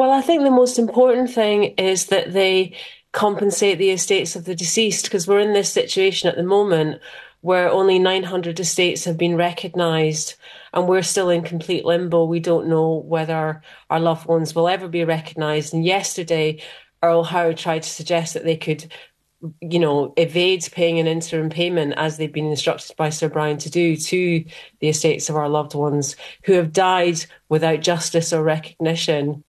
Well, I think the most important thing is that they compensate the estates of the deceased because we're in this situation at the moment where only 900 estates have been recognised and we're still in complete limbo. We don't know whether our loved ones will ever be recognised. And yesterday, Earl Howe tried to suggest that they could you know, evade paying an interim payment as they've been instructed by Sir Brian to do to the estates of our loved ones who have died without justice or recognition.